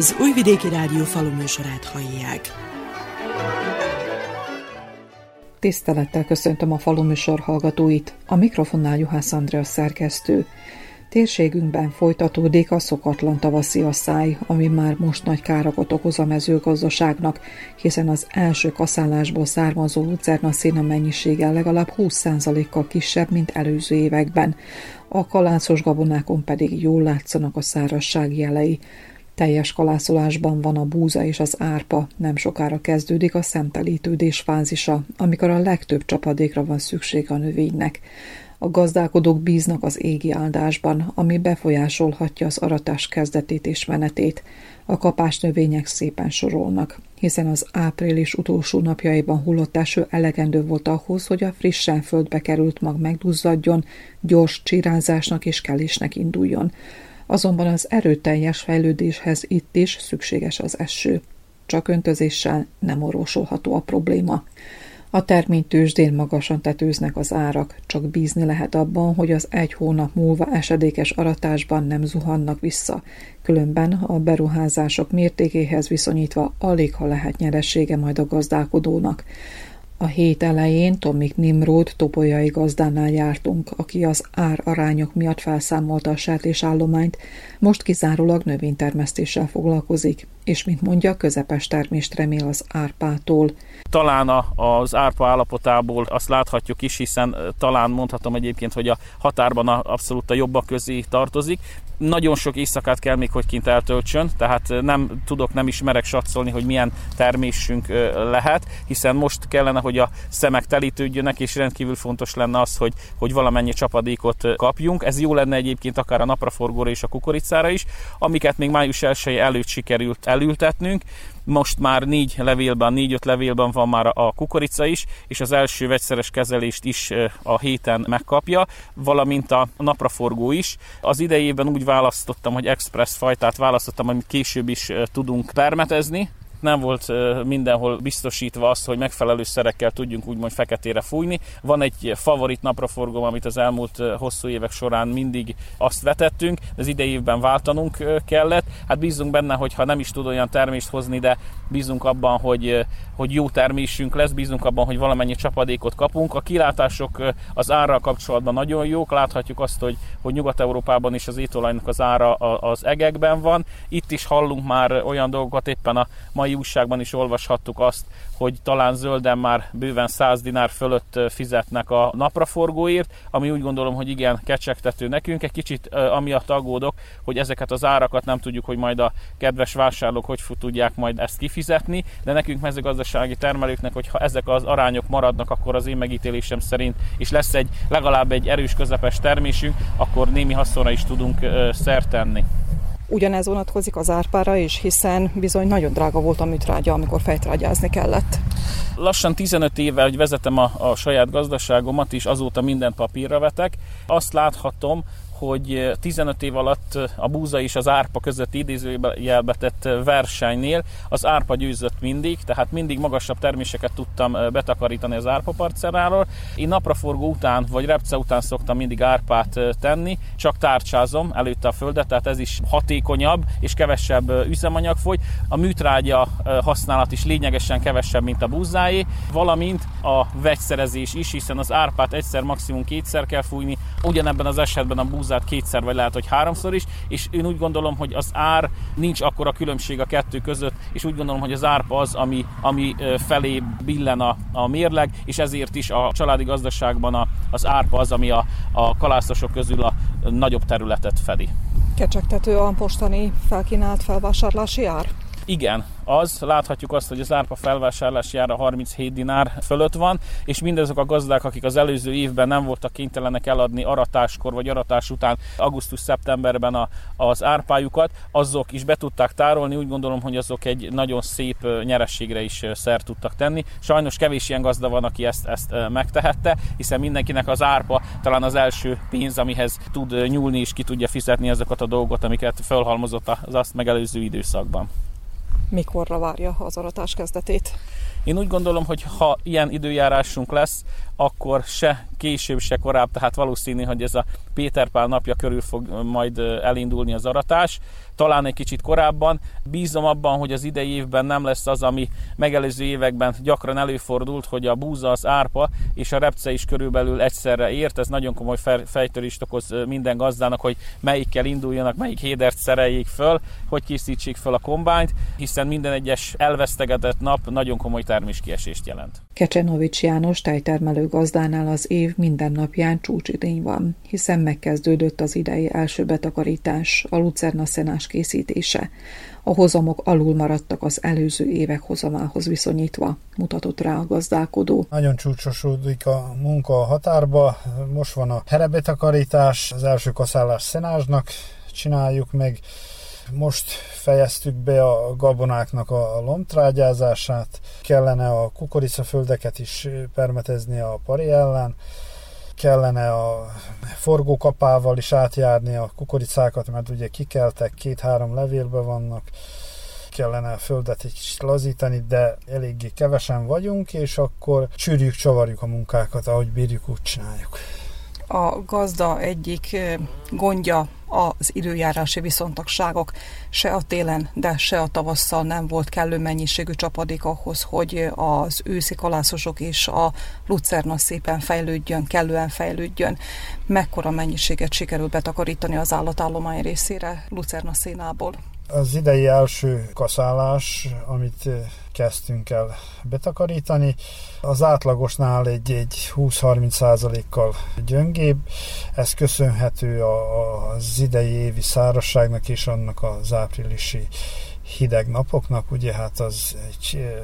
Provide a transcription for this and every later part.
Az Újvidéki Rádió faluműsorát hallják. Tisztelettel köszöntöm a faluműsor hallgatóit, a mikrofonnál Juhász Andrea szerkesztő. Térségünkben folytatódik a szokatlan tavaszi asszály, ami már most nagy károkat okoz a mezőgazdaságnak, hiszen az első kaszálásból származó lucerna szína mennyisége legalább 20%-kal kisebb, mint előző években. A kalászos gabonákon pedig jól látszanak a szárazság jelei. Teljes kalászolásban van a búza és az árpa, nem sokára kezdődik a szemtelítődés fázisa, amikor a legtöbb csapadékra van szükség a növénynek. A gazdálkodók bíznak az égi áldásban, ami befolyásolhatja az aratás kezdetét és menetét. A kapás növények szépen sorolnak, hiszen az április utolsó napjaiban hullott eső elegendő volt ahhoz, hogy a frissen földbe került mag megduzzadjon, gyors csirázásnak és kelésnek induljon. Azonban az erőteljes fejlődéshez itt is szükséges az eső. Csak öntözéssel nem orvosolható a probléma. A terménytőzsdén magasan tetőznek az árak, csak bízni lehet abban, hogy az egy hónap múlva esedékes aratásban nem zuhannak vissza, különben a beruházások mértékéhez viszonyítva alig ha lehet nyeressége majd a gazdálkodónak. A hét elején Tomik Nimród topolyai gazdánál jártunk, aki az ár arányok miatt felszámolta a sertésállományt, most kizárólag növénytermesztéssel foglalkozik, és mint mondja, közepes termést remél az árpától. Talán az árpa állapotából azt láthatjuk is, hiszen talán mondhatom egyébként, hogy a határban abszolút a jobbak közé tartozik, nagyon sok éjszakát kell még, hogy kint eltöltsön, tehát nem tudok, nem is merek satszolni, hogy milyen termésünk lehet, hiszen most kellene, hogy a szemek telítődjönek, és rendkívül fontos lenne az, hogy, hogy valamennyi csapadékot kapjunk. Ez jó lenne egyébként akár a napraforgóra és a kukoricára is, amiket még május 1 előtt sikerült elültetnünk most már négy levélben, négy-öt levélben van már a kukorica is, és az első vegyszeres kezelést is a héten megkapja, valamint a napraforgó is. Az idejében úgy választottam, hogy express fajtát választottam, amit később is tudunk permetezni, nem volt mindenhol biztosítva az, hogy megfelelő szerekkel tudjunk úgymond feketére fújni. Van egy favorit napraforgóm, amit az elmúlt hosszú évek során mindig azt vetettünk, de az idejében váltanunk kellett. Hát bízunk benne, hogy ha nem is tud olyan termést hozni, de bízunk abban, hogy, hogy jó termésünk lesz, bízunk abban, hogy valamennyi csapadékot kapunk. A kilátások az árral kapcsolatban nagyon jók, láthatjuk azt, hogy, hogy Nyugat-Európában is az étolajnak az ára az egekben van. Itt is hallunk már olyan dolgokat, éppen a mai újságban is olvashattuk azt, hogy talán zölden már bőven 100 dinár fölött fizetnek a napraforgóért, ami úgy gondolom, hogy igen, kecsegtető nekünk. Egy kicsit amiatt aggódok, hogy ezeket az árakat nem tudjuk, hogy majd a kedves vásárlók hogy tudják majd ezt kifizetni, de nekünk mezőgazdasági termelőknek, hogyha ezek az arányok maradnak, akkor az én megítélésem szerint, és lesz egy legalább egy erős közepes termésünk, akkor némi haszonra is tudunk szert tenni. Ugyanez vonatkozik az árpára is, hiszen bizony nagyon drága volt a műtrágya, amikor fejtrágyázni kellett. Lassan 15 éve, hogy vezetem a, a saját gazdaságomat, és azóta mindent papírra vetek. Azt láthatom, hogy 15 év alatt a búza és az árpa között idézőjelbe tett versenynél az árpa győzött mindig, tehát mindig magasabb terméseket tudtam betakarítani az árpa parcelláról. Én napraforgó után vagy repce után szoktam mindig árpát tenni, csak tárcsázom előtte a földet, tehát ez is hatékonyabb és kevesebb üzemanyag fogy. A műtrágya használat is lényegesen kevesebb, mint a búzáé, valamint a vegyszerezés is, hiszen az árpát egyszer, maximum kétszer kell fújni, ugyanebben az esetben a búza húzát kétszer, vagy lehet, hogy háromszor is, és én úgy gondolom, hogy az ár nincs akkora különbség a kettő között, és úgy gondolom, hogy az árpa az, ami, ami felé billen a, a mérleg, és ezért is a családi gazdaságban a, az árpa az, ami a, a kalászosok közül a nagyobb területet fedi. Kecsegtető a mostani felkínált felvásárlási ár? Igen, az, láthatjuk azt, hogy az árpa felvásárlási ára 37 dinár fölött van, és mindazok a gazdák, akik az előző évben nem voltak kénytelenek eladni aratáskor vagy aratás után augusztus-szeptemberben a, az árpájukat, azok is be tudták tárolni, úgy gondolom, hogy azok egy nagyon szép nyerességre is szert tudtak tenni. Sajnos kevés ilyen gazda van, aki ezt, ezt megtehette, hiszen mindenkinek az árpa talán az első pénz, amihez tud nyúlni és ki tudja fizetni azokat a dolgokat, amiket felhalmozott az azt megelőző időszakban mikorra várja az aratás kezdetét? Én úgy gondolom, hogy ha ilyen időjárásunk lesz, akkor se később, se korább, tehát valószínű, hogy ez a Péter Pál napja körül fog majd elindulni az aratás. Talán egy kicsit korábban. Bízom abban, hogy az idei évben nem lesz az, ami megelőző években gyakran előfordult, hogy a búza, az árpa és a repce is körülbelül egyszerre ért. Ez nagyon komoly fejtörést okoz minden gazdának, hogy melyikkel induljanak, melyik hédert szereljék föl, hogy készítsék föl a kombányt, hiszen minden egyes elvesztegetett nap nagyon komoly terméskiesést jelent. Kecsenovics János tejtermelő gazdánál az év minden napján csúcsidény van, hiszen megkezdődött az idei első betakarítás, a lucerna szenás készítése. A hozamok alul maradtak az előző évek hozamához viszonyítva, mutatott rá a gazdálkodó. Nagyon csúcsosodik a munka a határba, most van a herebetakarítás, az első kaszálás szenásnak csináljuk meg, most fejeztük be a gabonáknak a lomtrágyázását, kellene a kukoricaföldeket is permetezni a pari ellen, kellene a forgókapával is átjárni a kukoricákat, mert ugye kikeltek, két-három levélbe vannak, kellene a földet egy kicsit lazítani, de eléggé kevesen vagyunk, és akkor csűrjük, csavarjuk a munkákat, ahogy bírjuk, úgy csináljuk. A gazda egyik gondja az időjárási viszontagságok. Se a télen, de se a tavasszal nem volt kellő mennyiségű csapadék ahhoz, hogy az őszi kalászosok és a lucerna szépen fejlődjön, kellően fejlődjön. Mekkora mennyiséget sikerül betakarítani az állatállomány részére lucerna szénából? Az idei első kaszálás, amit kezdtünk el betakarítani, az átlagosnál egy, egy 20-30 százalékkal gyöngébb. Ez köszönhető az idei évi szárazságnak és annak az áprilisi hideg napoknak, ugye hát az egy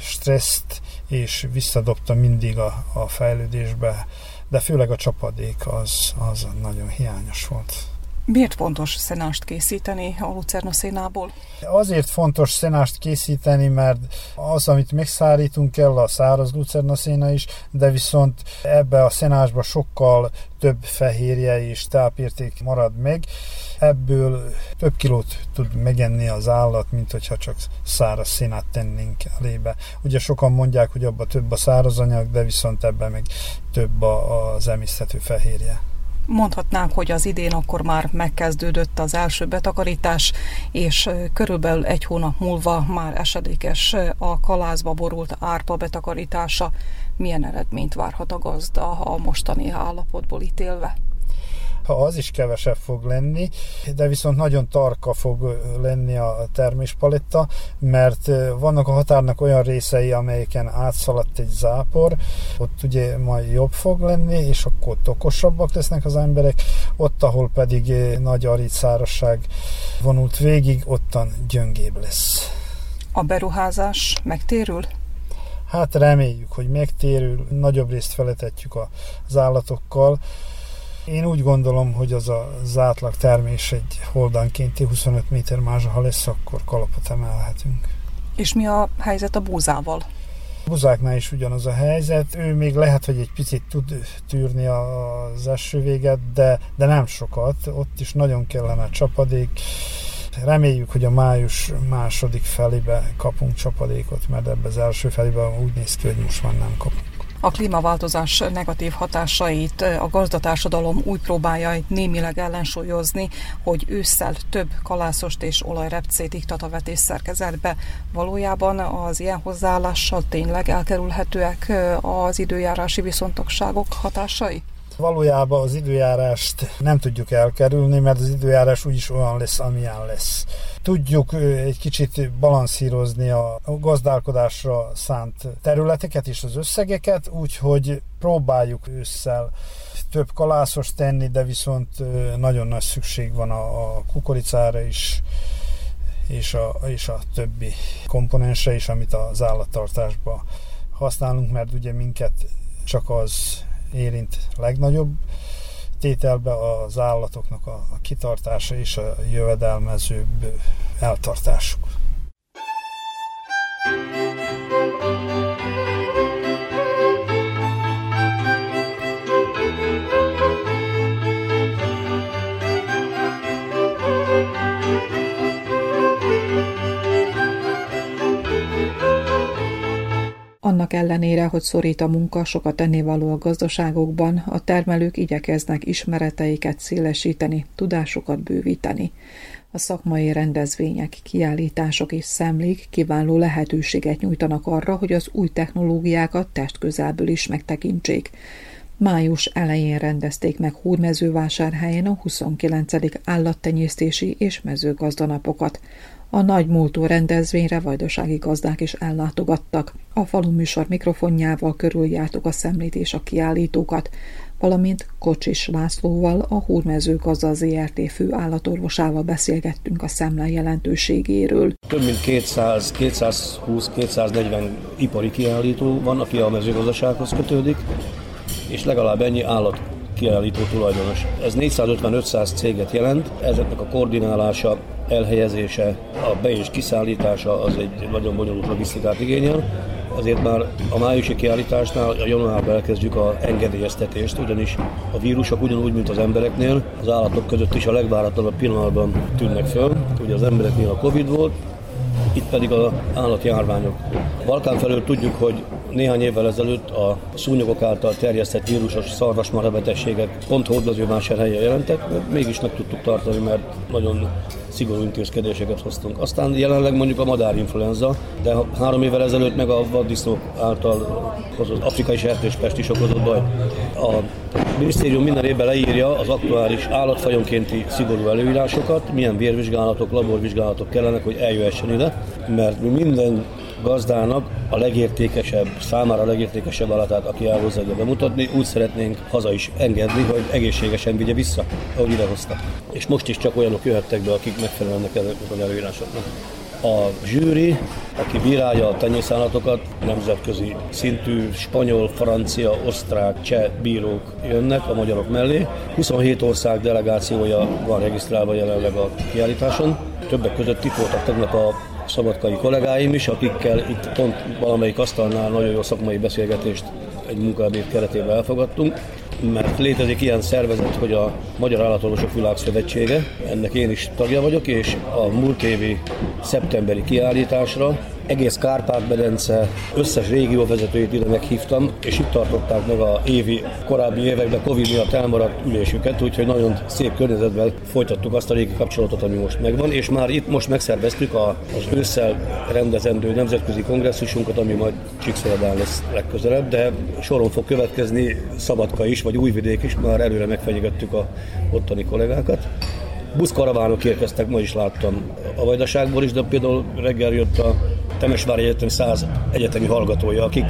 stresszt és visszadobta mindig a, a fejlődésbe, de főleg a csapadék az, az nagyon hiányos volt. Miért fontos szenást készíteni a lucerna szénából? Azért fontos szenást készíteni, mert az, amit megszárítunk kell, a száraz lucerna széna is, de viszont ebbe a szenásba sokkal több fehérje és tápérték marad meg. Ebből több kilót tud megenni az állat, mint hogyha csak száraz szénát tennénk elébe. Ugye sokan mondják, hogy abban több a száraz anyag, de viszont ebben meg több az emészthető fehérje. Mondhatnánk, hogy az idén akkor már megkezdődött az első betakarítás, és körülbelül egy hónap múlva már esedékes a kalászba borult árpa betakarítása. Milyen eredményt várhat a gazda a mostani állapotból ítélve? Ha az is kevesebb fog lenni, de viszont nagyon tarka fog lenni a terméspaletta, mert vannak a határnak olyan részei, amelyeken átszaladt egy zápor, ott ugye majd jobb fog lenni, és akkor okosabbak lesznek az emberek, ott, ahol pedig nagy arid szárasság vonult végig, ottan gyöngébb lesz. A beruházás megtérül? Hát reméljük, hogy megtérül, nagyobb részt feletetjük az állatokkal, én úgy gondolom, hogy az az átlag termés egy holdánkénti 25 méter mázsa, ha lesz, akkor kalapot emelhetünk. És mi a helyzet a búzával? A buzáknál is ugyanaz a helyzet. Ő még lehet, hogy egy picit tud tűrni az esővéget, de, de nem sokat. Ott is nagyon kellene a csapadék. Reméljük, hogy a május második felébe kapunk csapadékot, mert ebbe az első felébe úgy néz ki, hogy most már nem kapunk. A klímaváltozás negatív hatásait a gazdatársadalom úgy próbálja némileg ellensúlyozni, hogy ősszel több kalászost és olajrepcét iktat a vetés szerkezetbe. Valójában az ilyen hozzáállással tényleg elkerülhetőek az időjárási viszontagságok hatásai? Valójában az időjárást nem tudjuk elkerülni, mert az időjárás úgyis olyan lesz, amilyen lesz. Tudjuk egy kicsit balanszírozni a gazdálkodásra szánt területeket és az összegeket, úgyhogy próbáljuk ősszel több kalászos tenni, de viszont nagyon nagy szükség van a, kukoricára is, és a, és a többi komponensre is, amit az állattartásban használunk, mert ugye minket csak az érint legnagyobb tételbe az állatoknak a, a kitartása és a jövedelmezőbb eltartásuk. Annak ellenére, hogy szorít a munka, sokat tennivaló a gazdaságokban, a termelők igyekeznek ismereteiket szélesíteni, tudásukat bővíteni. A szakmai rendezvények, kiállítások és szemlék kiváló lehetőséget nyújtanak arra, hogy az új technológiákat testközelből is megtekintsék. Május elején rendezték meg Hódmezővásárhelyen a 29. állattenyésztési és mezőgazdanapokat. A nagy múltó rendezvényre vajdasági gazdák is ellátogattak. A falu műsor mikrofonjával körüljártuk a szemlét és a kiállítókat, valamint Kocsis Lászlóval, a Húrmezőgazda ZRT fő állatorvosával beszélgettünk a szemle jelentőségéről. Több mint 200-220-240 ipari kiállító van, aki a mezőgazdasághoz kötődik, és legalább ennyi állat kiállító tulajdonos. Ez 450-500 céget jelent, ezeknek a koordinálása, elhelyezése, a be- és kiszállítása az egy nagyon bonyolult logisztikát igényel, ezért már a májusi kiállításnál a januárban elkezdjük a engedélyeztetést, ugyanis a vírusok ugyanúgy, mint az embereknél, az állatok között is a legváratlanabb pillanatban tűnnek föl. Ugye az embereknél a Covid volt, itt pedig az állatjárványok. Balkán felől tudjuk, hogy néhány évvel ezelőtt a szúnyogok által terjesztett vírusos szarvasmarha betegségek pont hódmezővásárhelyen jelentek, mégis meg tudtuk tartani, mert nagyon szigorú intézkedéseket hoztunk. Aztán jelenleg mondjuk a madárinfluenza, de három évvel ezelőtt meg a vaddisznók által hozott afrikai sertéspest is okozott baj. A minisztérium minden évben leírja az aktuális állatfajonkénti szigorú előírásokat, milyen vérvizsgálatok, laborvizsgálatok kellenek, hogy eljöhessen ide, mert mi minden gazdának a legértékesebb, számára a legértékesebb állatát, aki elhozza ide bemutatni, úgy szeretnénk haza is engedni, hogy egészségesen vigye vissza, ahogy idehozta. És most is csak olyanok jöhettek be, akik megfelelnek ezeknek az előírásoknak. A zsűri, aki bírálja a tenyészállatokat, nemzetközi szintű spanyol, francia, osztrák, cseh bírók jönnek a magyarok mellé. 27 ország delegációja van regisztrálva jelenleg a kiállításon. Többek között itt voltak tegnap a szabadkai kollégáim is, akikkel itt pont valamelyik asztalnál nagyon jó szakmai beszélgetést egy munkaebéd keretében elfogadtunk, mert létezik ilyen szervezet, hogy a Magyar Állatorvosok Világszövetsége, ennek én is tagja vagyok, és a múlt évi szeptemberi kiállításra egész Kárpát-medence összes régióvezetőjét ide meghívtam, és itt tartották meg a évi, korábbi években Covid miatt elmaradt ülésüket, úgyhogy nagyon szép környezetben folytattuk azt a régi kapcsolatot, ami most megvan, és már itt most megszerveztük a, az ősszel rendezendő nemzetközi kongresszusunkat, ami majd Csíkszolodán lesz legközelebb, de soron fog következni Szabadka is, vagy Újvidék is, már előre megfenyegettük a ottani kollégákat. Buszkaravánok érkeztek, ma is láttam a Vajdaságból is, de például reggel jött a Temesvári Egyetem 100 egyetemi hallgatója, akik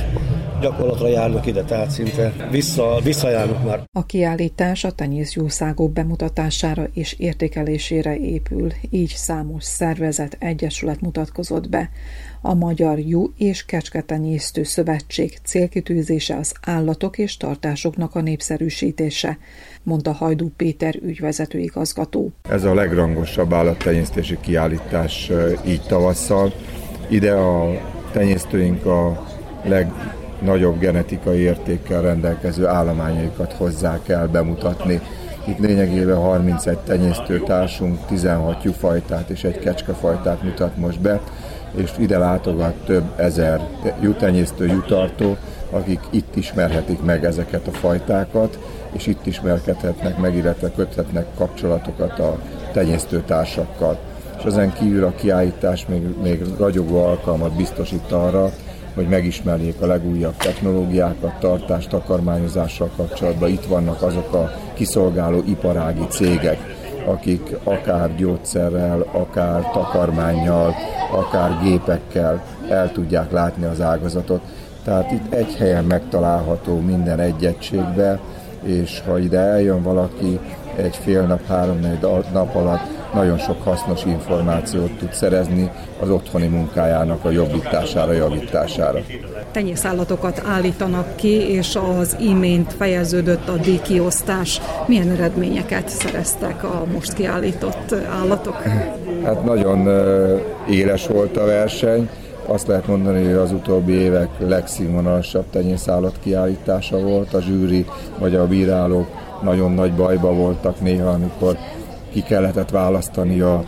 gyakorlatra járnak ide, tehát szinte vissza, visszajárnak már. A kiállítás a tenyészjószágok bemutatására és értékelésére épül, így számos szervezet, egyesület mutatkozott be. A Magyar Jú és Kecsketenyésztő Szövetség célkitűzése az állatok és tartásoknak a népszerűsítése, mondta Hajdú Péter ügyvezető igazgató. Ez a legrangosabb állattenyésztési kiállítás így tavasszal. Ide a tenyésztőink a legnagyobb genetikai értékkel rendelkező állományaikat hozzák el bemutatni. Itt lényegében 31 tenyésztőtársunk 16 tyúfajtát és egy kecskefajtát mutat most be, és ide látogat több ezer jutenyésztő, jutartó, akik itt ismerhetik meg ezeket a fajtákat, és itt ismerkedhetnek meg, illetve köthetnek kapcsolatokat a tenyésztőtársakkal és ezen kívül a kiállítás még, még ragyogó alkalmat biztosít arra, hogy megismerjék a legújabb technológiákat, tartást, takarmányozással kapcsolatban. Itt vannak azok a kiszolgáló iparági cégek, akik akár gyógyszerrel, akár takarmányjal, akár gépekkel el tudják látni az ágazatot. Tehát itt egy helyen megtalálható minden egy és ha ide eljön valaki egy fél nap, három nap alatt, nagyon sok hasznos információt tud szerezni az otthoni munkájának a jobbítására, javítására. Tenyészállatokat állítanak ki, és az imént fejeződött a díjkiosztás. Milyen eredményeket szereztek a most kiállított állatok? Hát nagyon éles volt a verseny. Azt lehet mondani, hogy az utóbbi évek legszínvonalasabb tenyészállat kiállítása volt. A zsűri vagy a bírálók nagyon nagy bajba voltak néha, amikor ki kellett választani a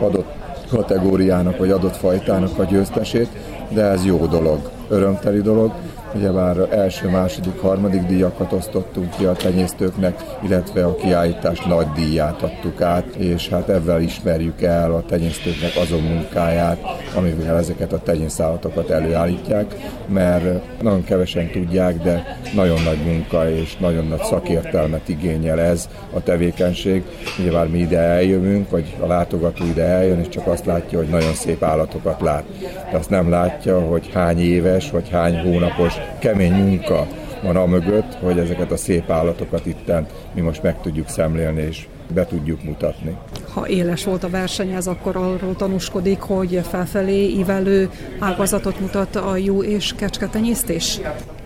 adott kategóriának vagy adott fajtának a győztesét, de ez jó dolog, örömteli dolog, ugye már első, második, harmadik díjakat osztottunk ki a tenyésztőknek, illetve a kiállítás nagy díját adtuk át, és hát ebben ismerjük el a tenyésztőknek azon munkáját, amivel ezeket a tenyészállatokat előállítják, mert nagyon kevesen tudják, de nagyon nagy munka és nagyon nagy szakértelmet igényel ez a tevékenység. Nyilván mi ide eljövünk, vagy a látogató ide eljön, és csak azt látja, hogy nagyon szép állatokat lát. De azt nem látja, hogy hány éves, vagy hány hónapos kemény munka van a mögött, hogy ezeket a szép állatokat itten mi most meg tudjuk szemlélni és be tudjuk mutatni. Ha éles volt a verseny, ez akkor arról tanúskodik, hogy felfelé ívelő ágazatot mutat a jó és kecsketenyésztés?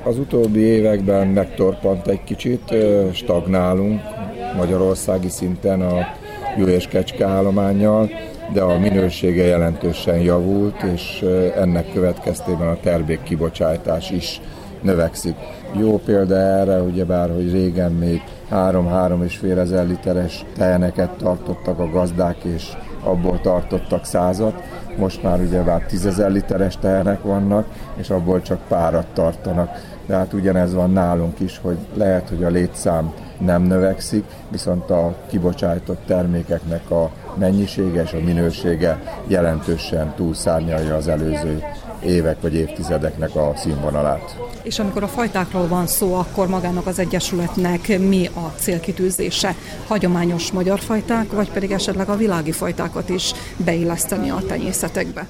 Az utóbbi években megtorpant egy kicsit, stagnálunk Magyarországi szinten a jó és kecske állományjal, de a minősége jelentősen javult, és ennek következtében a termék kibocsátás is növekszik. Jó példa erre, ugyebár, hogy régen még 3-3 és fél ezer literes teheneket tartottak a gazdák, és abból tartottak százat. Most már ugyebár 10 ezer literes tehenek vannak, és abból csak párat tartanak. De hát ugyanez van nálunk is, hogy lehet, hogy a létszám nem növekszik, viszont a kibocsájtott termékeknek a mennyisége és a minősége jelentősen túlszárnyalja az előző évek vagy évtizedeknek a színvonalát. És amikor a fajtákról van szó, akkor magának az Egyesületnek mi a célkitűzése? Hagyományos magyar fajták, vagy pedig esetleg a világi fajtákat is beilleszteni a tenyészetekbe?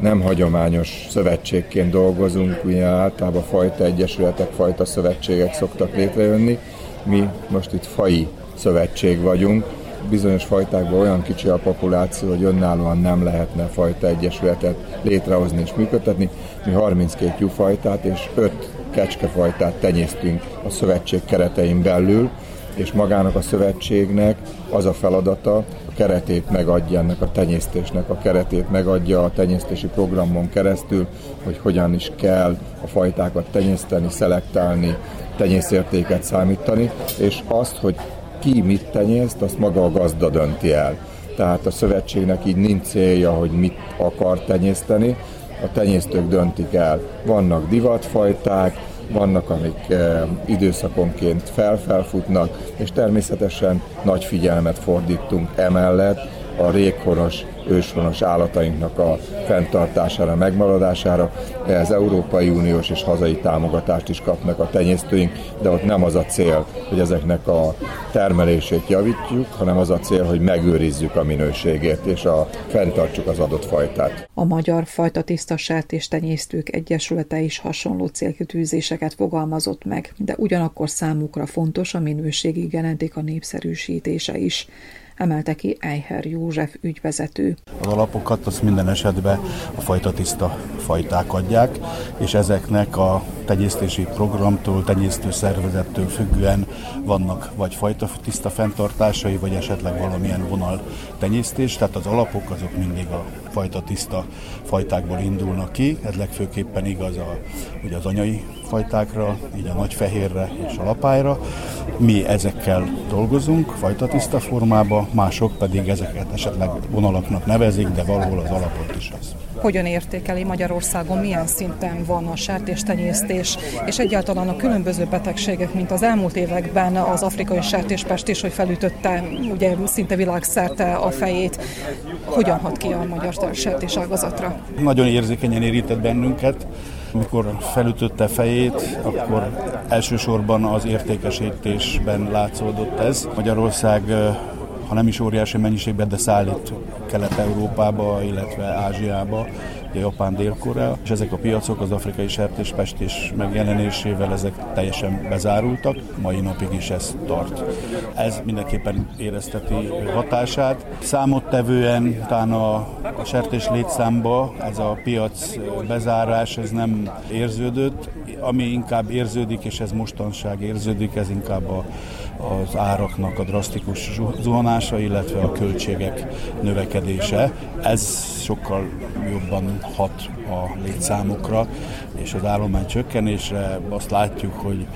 nem hagyományos szövetségként dolgozunk, ugye általában fajta egyesületek, fajta szövetségek szoktak létrejönni. Mi most itt fai szövetség vagyunk, bizonyos fajtákban olyan kicsi a populáció, hogy önállóan nem lehetne fajta egyesületet létrehozni és működtetni. Mi 32 juhfajtát és 5 kecskefajtát tenyésztünk a szövetség keretein belül, és magának a szövetségnek az a feladata, a keretét megadja ennek a tenyésztésnek, a keretét megadja a tenyésztési programon keresztül, hogy hogyan is kell a fajtákat tenyészteni, szelektálni, tenyészértéket számítani, és azt, hogy ki mit tenyészt, azt maga a gazda dönti el. Tehát a szövetségnek így nincs célja, hogy mit akar tenyészteni, a tenyésztők döntik el. Vannak divatfajták, vannak, amik eh, időszakonként felfelfutnak, és természetesen nagy figyelmet fordítunk emellett a réghonos őshonos állatainknak a fenntartására, megmaradására. Ez Európai Uniós és hazai támogatást is kapnak a tenyésztőink, de ott nem az a cél, hogy ezeknek a termelését javítjuk, hanem az a cél, hogy megőrizzük a minőségét és a fenntartsuk az adott fajtát. A Magyar Fajta Tiszta Sertés Tenyésztők Egyesülete is hasonló célkitűzéseket fogalmazott meg, de ugyanakkor számukra fontos a minőségi genetika népszerűsítése is emelte ki Eicher József ügyvezető. Az alapokat azt minden esetben a fajta tiszta fajták adják, és ezeknek a tenyésztési programtól, tenyésztő szervezettől függően vannak vagy fajta tiszta fenntartásai, vagy esetleg valamilyen vonal tenyésztés, tehát az alapok azok mindig a fajta tiszta fajtákból indulnak ki, ez legfőképpen igaz a, ugye az anyai fajtákra, így a nagyfehérre és a lapályra. Mi ezekkel dolgozunk fajta tiszta formába, mások pedig ezeket esetleg vonalaknak nevezik, de valahol az alapot is az. Hogyan értékeli Magyarországon, milyen szinten van a sertéstenyésztés, és egyáltalán a különböző betegségek, mint az elmúlt években az afrikai sertéspest is, hogy felütötte ugye szinte világszerte a fejét, hogyan hat ki a magyar sertés ágazatra? Nagyon érzékenyen érintett bennünket, amikor felütötte fejét, akkor elsősorban az értékesítésben látszódott ez. Magyarország ha nem is óriási mennyiségben, de szállít Kelet-Európába, illetve Ázsiába, Japán, Dél-Korea, és ezek a piacok az afrikai sertéspestés megjelenésével ezek teljesen bezárultak, mai napig is ez tart. Ez mindenképpen érezteti hatását. Számottevően talán a, a sertés létszámba ez a piac bezárás ez nem érződött, ami inkább érződik, és ez mostanság érződik, ez inkább a az áraknak a drasztikus zuhanása, illetve a költségek növekedése. Ez sokkal jobban hat a létszámokra, és az állomány csökkenésre azt látjuk, hogy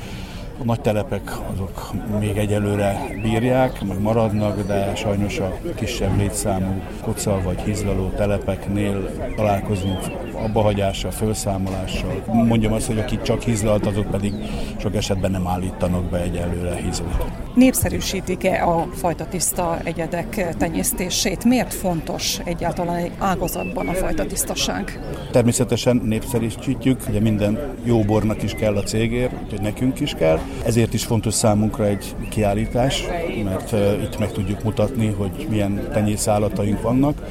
A nagy telepek azok még egyelőre bírják, meg maradnak, de sajnos a kisebb létszámú koca vagy hízlaló telepeknél találkozunk abbahagyással, felszámolással. Mondjam azt, hogy akik csak hízlalt, azok pedig sok esetben nem állítanak be egyelőre hízlót. Népszerűsítik-e a fajta tiszta egyedek tenyésztését? Miért fontos egyáltalán egy ágazatban a fajta tisztaság? Természetesen népszerűsítjük, ugye minden jó bornak is kell a cégért, úgyhogy nekünk is kell. Ezért is fontos számunkra egy kiállítás, mert uh, itt meg tudjuk mutatni, hogy milyen tenyészállataink vannak,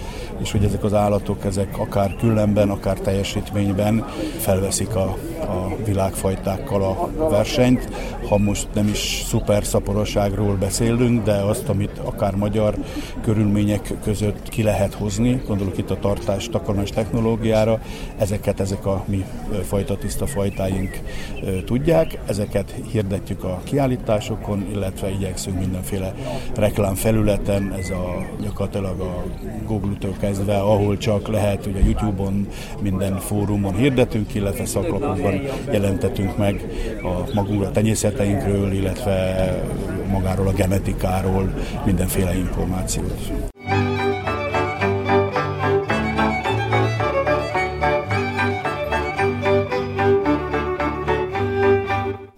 és hogy ezek az állatok, ezek akár küllemben, akár teljesítményben felveszik a, a világfajtákkal a versenyt. Ha most nem is szuper szaporosságról beszélünk, de azt, amit akár magyar körülmények között ki lehet hozni, gondolok itt a tartás, takarmás technológiára, ezeket ezek a mi fajta tiszta fajtáink tudják, ezeket hirdetjük a kiállításokon, illetve igyekszünk mindenféle reklám felületen, ez a gyakorlatilag a Google-től kezdve, ahol csak lehet, ugye YouTube-on, minden fórumon hirdetünk, illetve szaklapokban jelentetünk meg a magunkra tenyészeteinkről, illetve magáról a genetikáról mindenféle információt.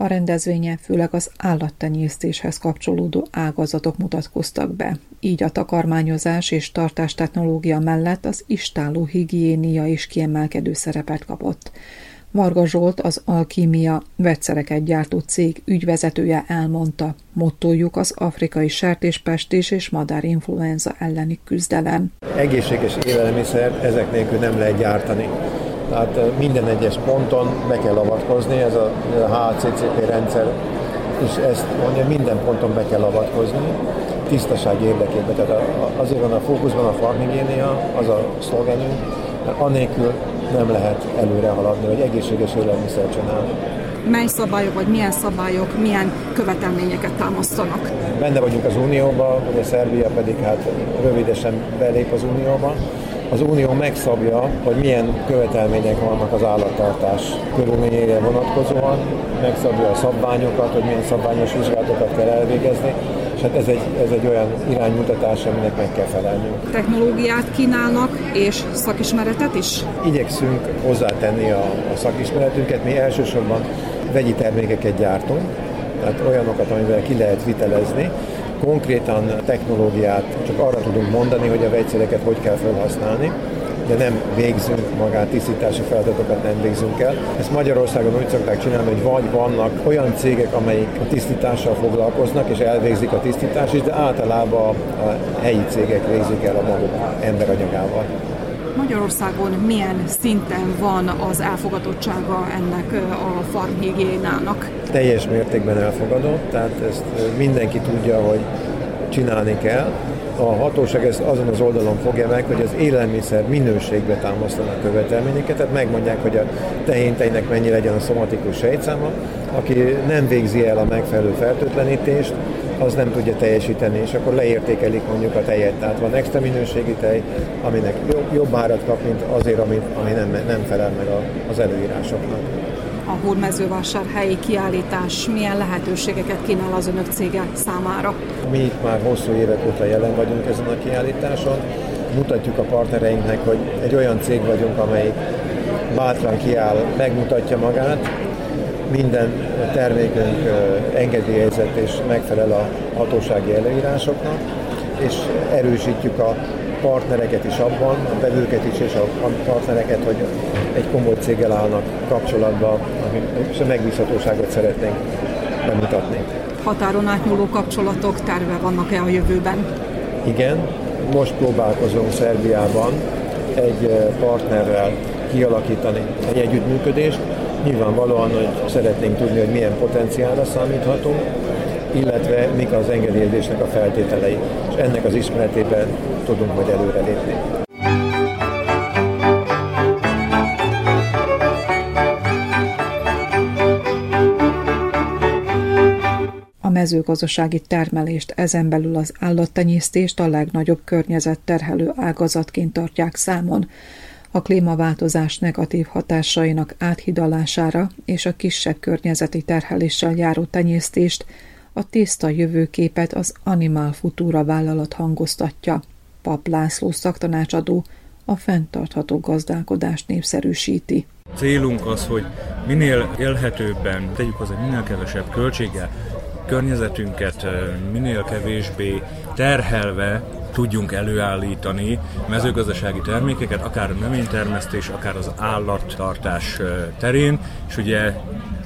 A rendezvényen főleg az állattenyésztéshez kapcsolódó ágazatok mutatkoztak be, így a takarmányozás és tartás technológia mellett az istáló higiénia is kiemelkedő szerepet kapott. Varga Zsolt, az Alkímia vegyszereket gyártó cég ügyvezetője elmondta, mottójuk az afrikai sertéspestés és madárinfluenza elleni küzdelem. Egészséges élelmiszer ezek nélkül nem lehet gyártani. Tehát minden egyes ponton be kell avatkozni, ez a HCCP rendszer, és ezt mondja, minden ponton be kell avatkozni, tisztaság érdekében. Tehát azért van a fókuszban a farmhigiénia, az a szlogenünk, mert anélkül nem lehet előre haladni, vagy egészséges élelmiszer csinálni. Mely szabályok, vagy milyen szabályok, milyen követelményeket támasztanak? Benne vagyunk az Unióban, ugye Szerbia pedig hát rövidesen belép az Unióba. Az Unió megszabja, hogy milyen követelmények vannak az állattartás körülményére vonatkozóan, megszabja a szabványokat, hogy milyen szabványos vizsgálatokat kell elvégezni, és hát ez egy, ez egy olyan iránymutatás, aminek meg kell felelnünk. Technológiát kínálnak, és szakismeretet is? Igyekszünk hozzátenni a, a szakismeretünket, mi elsősorban vegyi termékeket gyártunk, tehát olyanokat, amivel ki lehet vitelezni, konkrétan technológiát csak arra tudunk mondani, hogy a vegyszereket hogy kell felhasználni, de nem végzünk magát tisztítási feladatokat nem végzünk el. Ezt Magyarországon úgy szokták csinálni, hogy vagy vannak olyan cégek, amelyik a tisztítással foglalkoznak, és elvégzik a tisztítást is, de általában a helyi cégek végzik el a maguk emberanyagával. Magyarországon milyen szinten van az elfogadottsága ennek a farmhigiénának? Teljes mértékben elfogadott, tehát ezt mindenki tudja, hogy csinálni kell. A hatóság ezt azon az oldalon fogja meg, hogy az élelmiszer minőségbe támasztanak követelményeket, tehát megmondják, hogy a tehénteinek mennyi legyen a szomatikus sejtszáma, aki nem végzi el a megfelelő fertőtlenítést, az nem tudja teljesíteni, és akkor leértékelik mondjuk a tejet. Tehát van extra minőségi tej, aminek jobb, jobb árat kap, mint azért, ami, ami nem, nem felel meg az előírásoknak. A Hódmezővásárhelyi kiállítás milyen lehetőségeket kínál az önök cége számára? Mi itt már hosszú évek óta jelen vagyunk ezen a kiállításon. Mutatjuk a partnereinknek, hogy egy olyan cég vagyunk, amelyik bátran kiáll, megmutatja magát, minden termékünk engedélyezett és megfelel a hatósági előírásoknak, és erősítjük a partnereket is abban, a vevőket is és a partnereket, hogy egy komoly céggel állnak kapcsolatba, és a megbízhatóságot szeretnénk bemutatni. Határon átnyúló kapcsolatok terve vannak-e a jövőben? Igen, most próbálkozunk Szerbiában egy partnerrel kialakítani egy együttműködést, Nyilvánvalóan, hogy szeretnénk tudni, hogy milyen potenciálra számíthatunk, illetve mik az engedélyezésnek a feltételei, és ennek az ismeretében tudunk majd előrelépni. Mezőgazdasági termelést, ezen belül az állattenyésztést a legnagyobb környezetterhelő ágazatként tartják számon, a klímaváltozás negatív hatásainak áthidalására és a kisebb környezeti terheléssel járó tenyésztést, a tiszta jövőképet az Animal Futura vállalat hangoztatja. Pap László szaktanácsadó a fenntartható gazdálkodást népszerűsíti. Célunk az, hogy minél élhetőbben tegyük hozzá minél kevesebb költséggel, környezetünket minél kevésbé terhelve tudjunk előállítani mezőgazdasági termékeket, akár a növénytermesztés, akár az állattartás terén, és ugye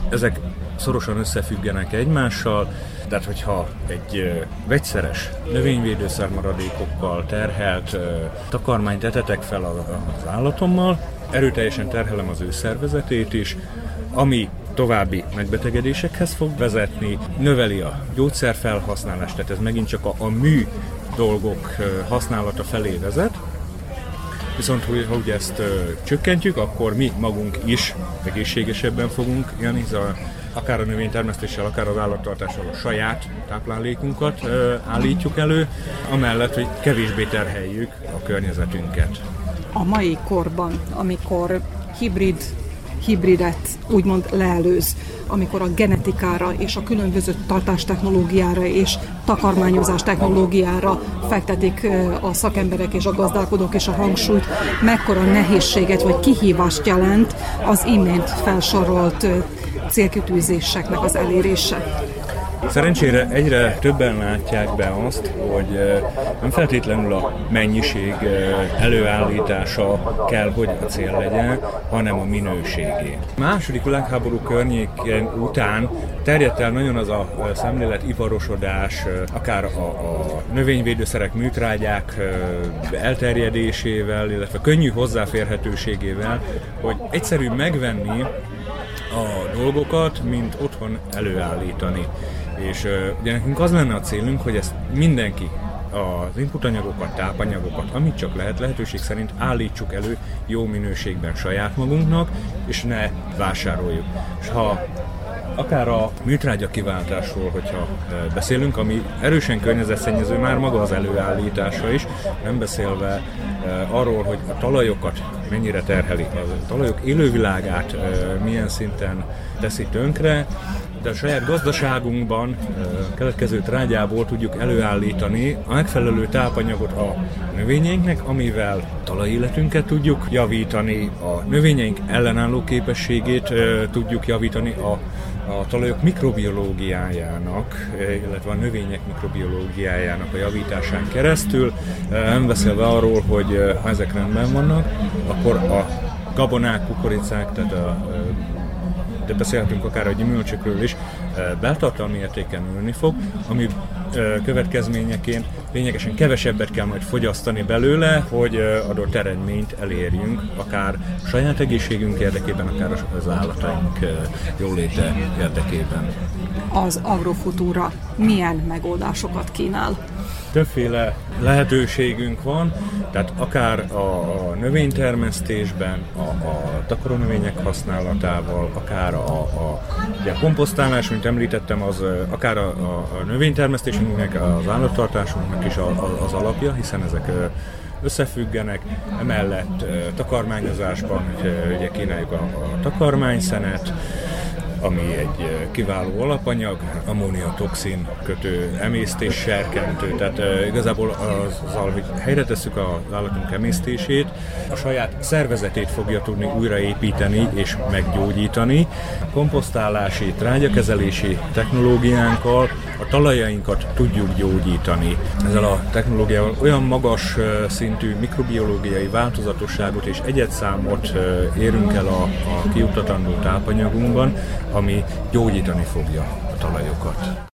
ezek szorosan összefüggenek egymással, tehát hogyha egy vegyszeres növényvédőszer maradékokkal terhelt takarmányt etetek fel az állatommal, erőteljesen terhelem az ő szervezetét is, ami további megbetegedésekhez fog vezetni, növeli a gyógyszerfelhasználást, tehát ez megint csak a, a mű dolgok használata felé vezet, Viszont, hogy, hogy ezt csökkentjük, akkor mi magunk is egészségesebben fogunk élni, a, akár a növénytermesztéssel, akár az állattartással a saját táplálékunkat állítjuk elő, amellett, hogy kevésbé terheljük a környezetünket. A mai korban, amikor hibrid hibridet úgymond leelőz, amikor a genetikára és a különböző tartástechnológiára és takarmányozás technológiára fektetik a szakemberek és a gazdálkodók és a hangsúlyt, mekkora nehézséget vagy kihívást jelent az imént felsorolt célkitűzéseknek az elérése. Szerencsére egyre többen látják be azt, hogy nem feltétlenül a mennyiség előállítása kell, hogy a cél legyen, hanem a minőségé. A második világháború környékén után terjedt el nagyon az a szemlélet iparosodás, akár a, a növényvédőszerek, műtrágyák elterjedésével, illetve könnyű hozzáférhetőségével, hogy egyszerű megvenni a dolgokat, mint otthon előállítani. És ugye nekünk az lenne a célunk, hogy ezt mindenki az inputanyagokat, tápanyagokat, amit csak lehet, lehetőség szerint állítsuk elő jó minőségben saját magunknak, és ne vásároljuk. És ha akár a műtrágya kiváltásról, hogyha beszélünk, ami erősen környezetszennyező már maga az előállítása is, nem beszélve arról, hogy a talajokat mennyire terheli, a talajok élővilágát milyen szinten teszi tönkre, de a saját gazdaságunkban keletkező trágyából tudjuk előállítani a megfelelő tápanyagot a növényeinknek, amivel talajéletünket tudjuk javítani, a növényeink ellenálló képességét tudjuk javítani, a a talajok mikrobiológiájának, illetve a növények mikrobiológiájának a javításán keresztül, nem beszélve arról, hogy ha ezek rendben vannak, akkor a gabonák, kukoricák, tehát a de beszélhetünk akár a gyümölcsökről is, beltartalmi értéken nőni fog, ami következményeként lényegesen kevesebbet kell majd fogyasztani belőle, hogy adott eredményt elérjünk, akár saját egészségünk érdekében, akár az állataink jóléte érdekében. Az agrofutúra milyen megoldásokat kínál? többféle lehetőségünk van, tehát akár a, növénytermesztésben, a, a takarónövények használatával, akár a, a, a komposztálás, mint említettem, az akár a, a, növénytermesztésünknek, az állattartásunknak is a, a, az alapja, hiszen ezek összefüggenek, emellett takarmányozásban ugye kínáljuk a, a takarmányszenet, ami egy kiváló alapanyag, ammóniatoxin kötő, emésztés serkentő, tehát igazából azzal, hogy helyre tesszük az állatunk emésztését, a saját szervezetét fogja tudni újraépíteni és meggyógyítani. Komposztálási, trágyakezelési technológiánkkal a talajainkat tudjuk gyógyítani. Ezzel a technológiával olyan magas szintű mikrobiológiai változatosságot és egyetszámot érünk el a, a kiutatandó tápanyagunkban, ami gyógyítani fogja a talajokat.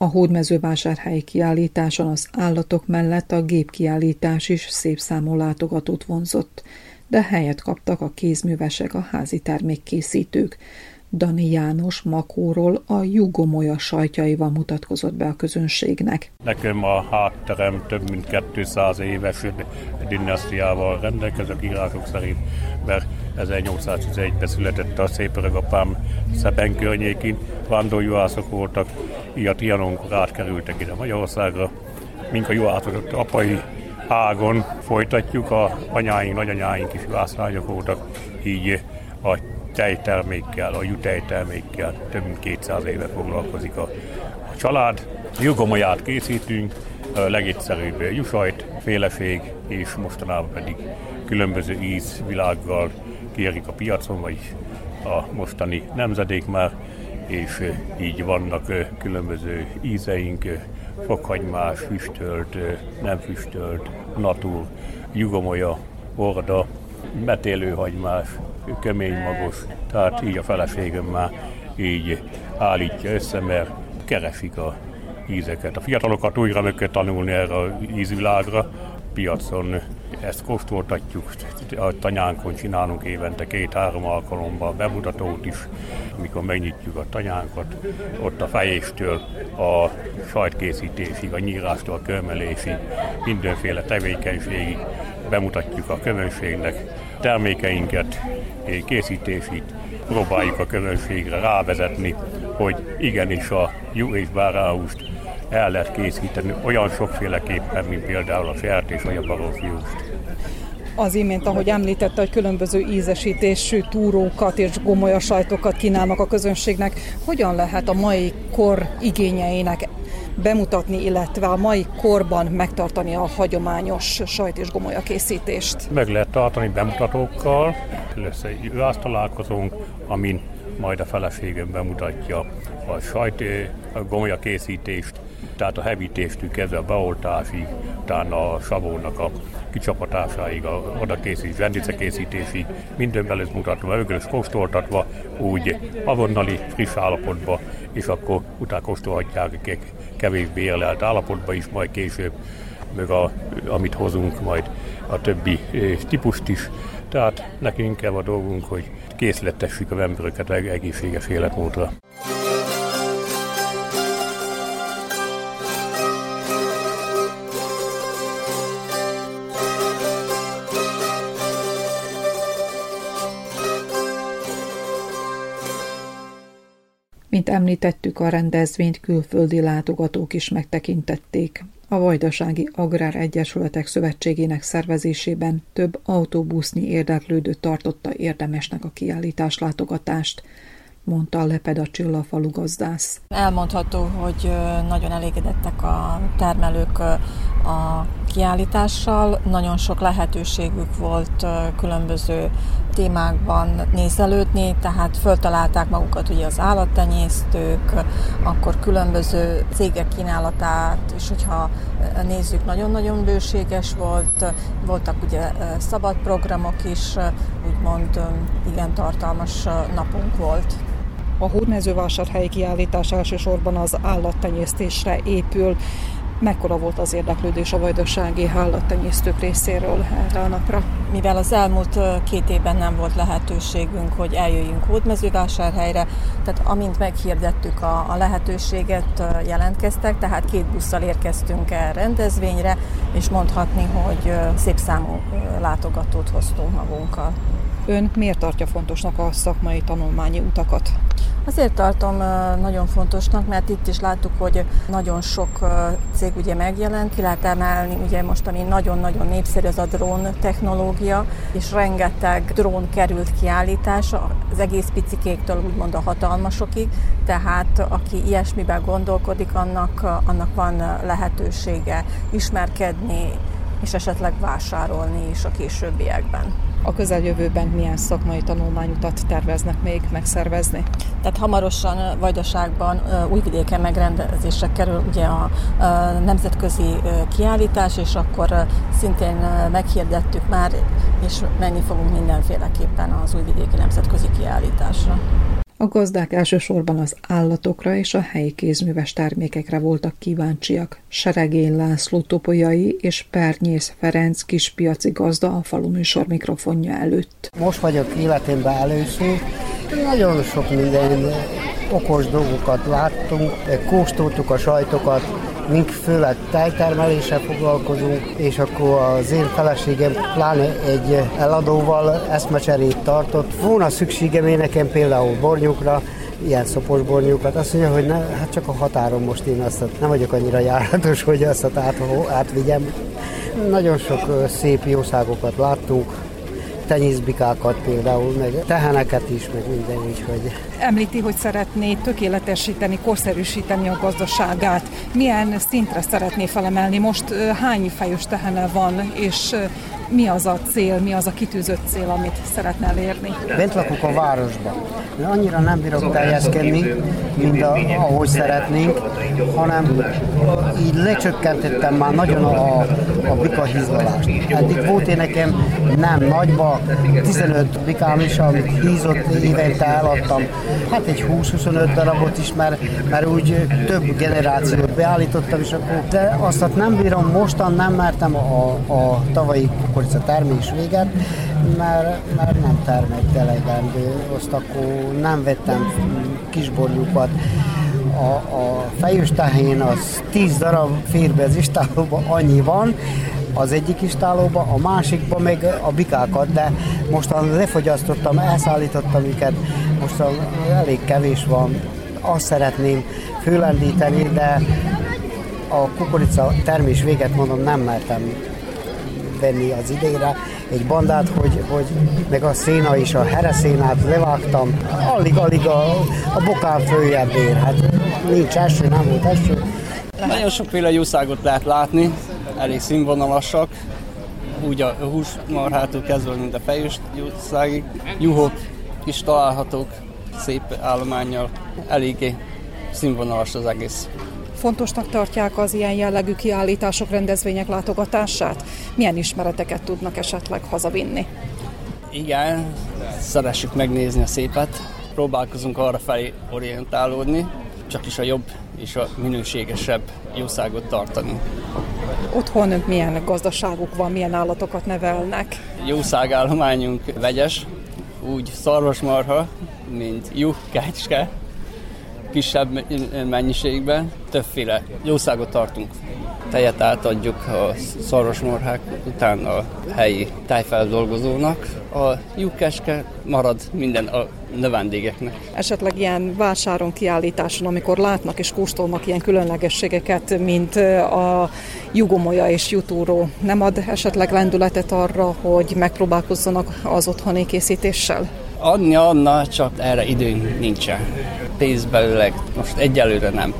A hódmezővásárhelyi kiállításon az állatok mellett a gépkiállítás is szép számú látogatót vonzott de helyet kaptak a kézművesek, a házi termékkészítők. Dani János Makóról a Jugomolya sajtjaival mutatkozott be a közönségnek. Nekem a hátterem több mint 200 éves dinasztiával rendelkező írások szerint, mert 1811-ben született a szép apám Szeben környékén, vándorjuhászok voltak, így a átkerültek ide Magyarországra. Mink a juhászodott apai ágon folytatjuk, a anyáink, nagyanyáink is vászlányok voltak, így a tejtermékkel, a jutejtermékkel több mint 200 éve foglalkozik a, a család. Jugomolyát készítünk, a legegyszerűbb jusajt, féleség, és mostanában pedig különböző ízvilággal kérik a piacon, vagy a mostani nemzedék már, és így vannak különböző ízeink, fokhagymás, füstölt, nem füstölt, natur, jugomolya, orda, metélőhagymás, kemény magos, tehát így a feleségem már így állítja össze, mert keresik a ízeket. A fiatalokat újra meg kell tanulni erre a ízvilágra, piacon ezt kóstoltatjuk, a tanyánkon csinálunk évente két-három alkalommal bemutatót is, amikor megnyitjuk a tanyánkat, ott a fejéstől a sajtkészítésig, a nyírástól a körmelésig, mindenféle tevékenységig bemutatjuk a közönségnek termékeinket, készítését, próbáljuk a közönségre rávezetni, hogy igenis a jó és bárahúst el lehet készíteni olyan sokféleképpen, mint például a sertés vagy a baromfiúst. Az imént, ahogy említette, hogy különböző ízesítésű túrókat és gomolyas sajtokat kínálnak a közönségnek. Hogyan lehet a mai kor igényeinek bemutatni, illetve a mai korban megtartani a hagyományos sajt és gomolya készítést? Meg lehet tartani bemutatókkal, lesz egy találkozónk, amin majd a feleségem bemutatja a sajt a gomolya készítést, tehát a hevítéstől kezdve a beoltásig, utána a savónak a kicsapatásáig, a odakészítés, zsendice készítésig, minden lesz mutatva, ögrös kóstoltatva, úgy avonnali friss állapotba, és akkor utána kóstolhatják kevésbé érlelt állapotba is, majd később, meg a, amit hozunk, majd a többi típust is. Tehát nekünk kell a dolgunk, hogy készletessük a embereket egészséges életmódra. Mint említettük, a rendezvényt külföldi látogatók is megtekintették. A Vajdasági Agrár Egyesületek Szövetségének szervezésében több autóbusznyi érdeklődő tartotta érdemesnek a kiállítás látogatást, mondta a Lepeda Csilla gazdász. Elmondható, hogy nagyon elégedettek a termelők a kiállítással. Nagyon sok lehetőségük volt különböző témákban nézelődni, tehát föltalálták magukat ugye az állattenyésztők, akkor különböző cégek kínálatát, és hogyha nézzük, nagyon-nagyon bőséges volt, voltak ugye szabad programok is, úgymond igen tartalmas napunk volt. A hódmezővásárhelyi kiállítás elsősorban az állattenyésztésre épül. Mekkora volt az érdeklődés a vajdasági állattenyésztők részéről erre a napra? Mivel az elmúlt két évben nem volt lehetőségünk, hogy eljöjjünk hódmezővásárhelyre, tehát amint meghirdettük a, a lehetőséget, jelentkeztek, tehát két busszal érkeztünk el rendezvényre, és mondhatni, hogy szép számú látogatót hoztunk magunkkal. Ön miért tartja fontosnak a szakmai tanulmányi utakat? Azért tartom nagyon fontosnak, mert itt is láttuk, hogy nagyon sok cég ugye megjelent, ki lehet emelni, ugye most ami nagyon-nagyon népszerű az a drón technológia, és rengeteg drón került kiállításra, az egész picikéktől úgymond a hatalmasokig, tehát aki ilyesmiben gondolkodik, annak, annak van lehetősége ismerkedni, és esetleg vásárolni is a későbbiekben a közeljövőben milyen szakmai tanulmányutat terveznek még megszervezni? Tehát hamarosan Vajdaságban újvidéken megrendezésre kerül ugye a, nemzetközi kiállítás, és akkor szintén meghirdettük már, és menni fogunk mindenféleképpen az újvidéki nemzetközi kiállításra. A gazdák elsősorban az állatokra és a helyi kézműves termékekre voltak kíváncsiak. Seregén László Topolyai és Pernyész Ferenc kispiaci gazda a falu műsor mikrofonja előtt. Most vagyok életemben először, Nagyon sok minden okos dolgokat láttunk, kóstoltuk a sajtokat, mink főleg tejtermeléssel foglalkozunk, és akkor az én feleségem pláne egy eladóval eszmecserét tartott. Volna szükségem én nekem például bornyukra, ilyen szopos bornyúkat. Azt mondja, hogy ne, hát csak a határon most én azt nem vagyok annyira járatos, hogy azt át, átvigyem. Nagyon sok szép jószágokat láttunk, tenyészbikákat például, meg teheneket is, meg minden, úgyhogy... Említi, hogy szeretné tökéletesíteni, korszerűsíteni a gazdaságát. Milyen szintre szeretné felemelni? Most hány fejős tehene van, és mi az a cél, mi az a kitűzött cél, amit szeretne elérni? Bent lakok a városban. Annyira nem bírok teljeszkedni, mint a, ahogy szeretnénk, hanem így lecsökkentettem már nagyon a, a bika hízlalást. Eddig volt én nekem nem nagyba, 15 bikám is, amit hízott évente eladtam. Hát egy 20-25 darabot is, mert, mert úgy több generációt beállítottam, és akkor de azt nem bírom, mostan nem mertem a, a tavalyi kukorica termés véget, mert, mert nem termett elegendő, akkor nem vettem kisborjukat. A, a fejős tehén az 10 darab fér be az istálóba, annyi van, az egyik istálóba, a másikba meg a bikákat, de mostan lefogyasztottam, elszállítottam őket, most elég kevés van, azt szeretném fölendíteni, de a kukorica termés véget mondom nem mertem venni az idejére egy bandát, hogy, hogy meg a széna is, a hereszénát levágtam, alig-alig a, a bokán följebb ér. Hát nincs eső, nem volt eső. Nagyon sokféle jószágot lehet látni, elég színvonalasak, úgy a húsmarhától kezdve, mint a fejős jószágig. Juhok is találhatók szép állományjal, eléggé színvonalas az egész. Fontosnak tartják az ilyen jellegű kiállítások, rendezvények látogatását? Milyen ismereteket tudnak esetleg hazavinni? Igen, szeressük megnézni a szépet, próbálkozunk arra felé orientálódni, csak is a jobb és a minőségesebb jószágot tartani. Otthon milyen gazdaságuk van, milyen állatokat nevelnek? Jószágállományunk vegyes, úgy szarvasmarha, mint juh, kecske, kisebb mennyiségben, többféle jószágot tartunk. Tejet átadjuk a szarvasmarhák után a helyi tájfeldolgozónak, a lyukeske marad minden a növendégeknek. Esetleg ilyen vásáron, kiállításon, amikor látnak és kóstolnak ilyen különlegességeket, mint a jugomolya és jutúró, nem ad esetleg lendületet arra, hogy megpróbálkozzanak az otthoni készítéssel? Adni adna, csak erre időnk nincsen. Pénzbelőleg most egyelőre nem.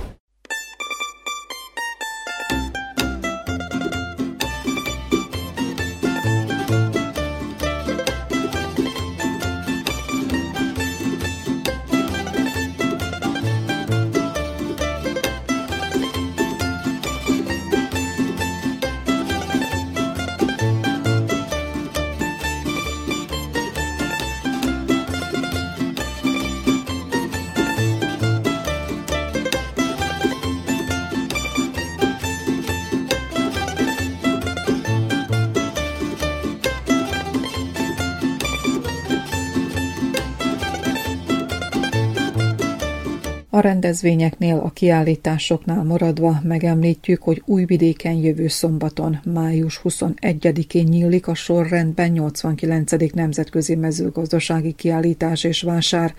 Rendezvényeknél, a kiállításoknál maradva megemlítjük, hogy Újvidéken jövő szombaton, május 21-én nyílik a sorrendben 89. Nemzetközi Mezőgazdasági Kiállítás és Vásár,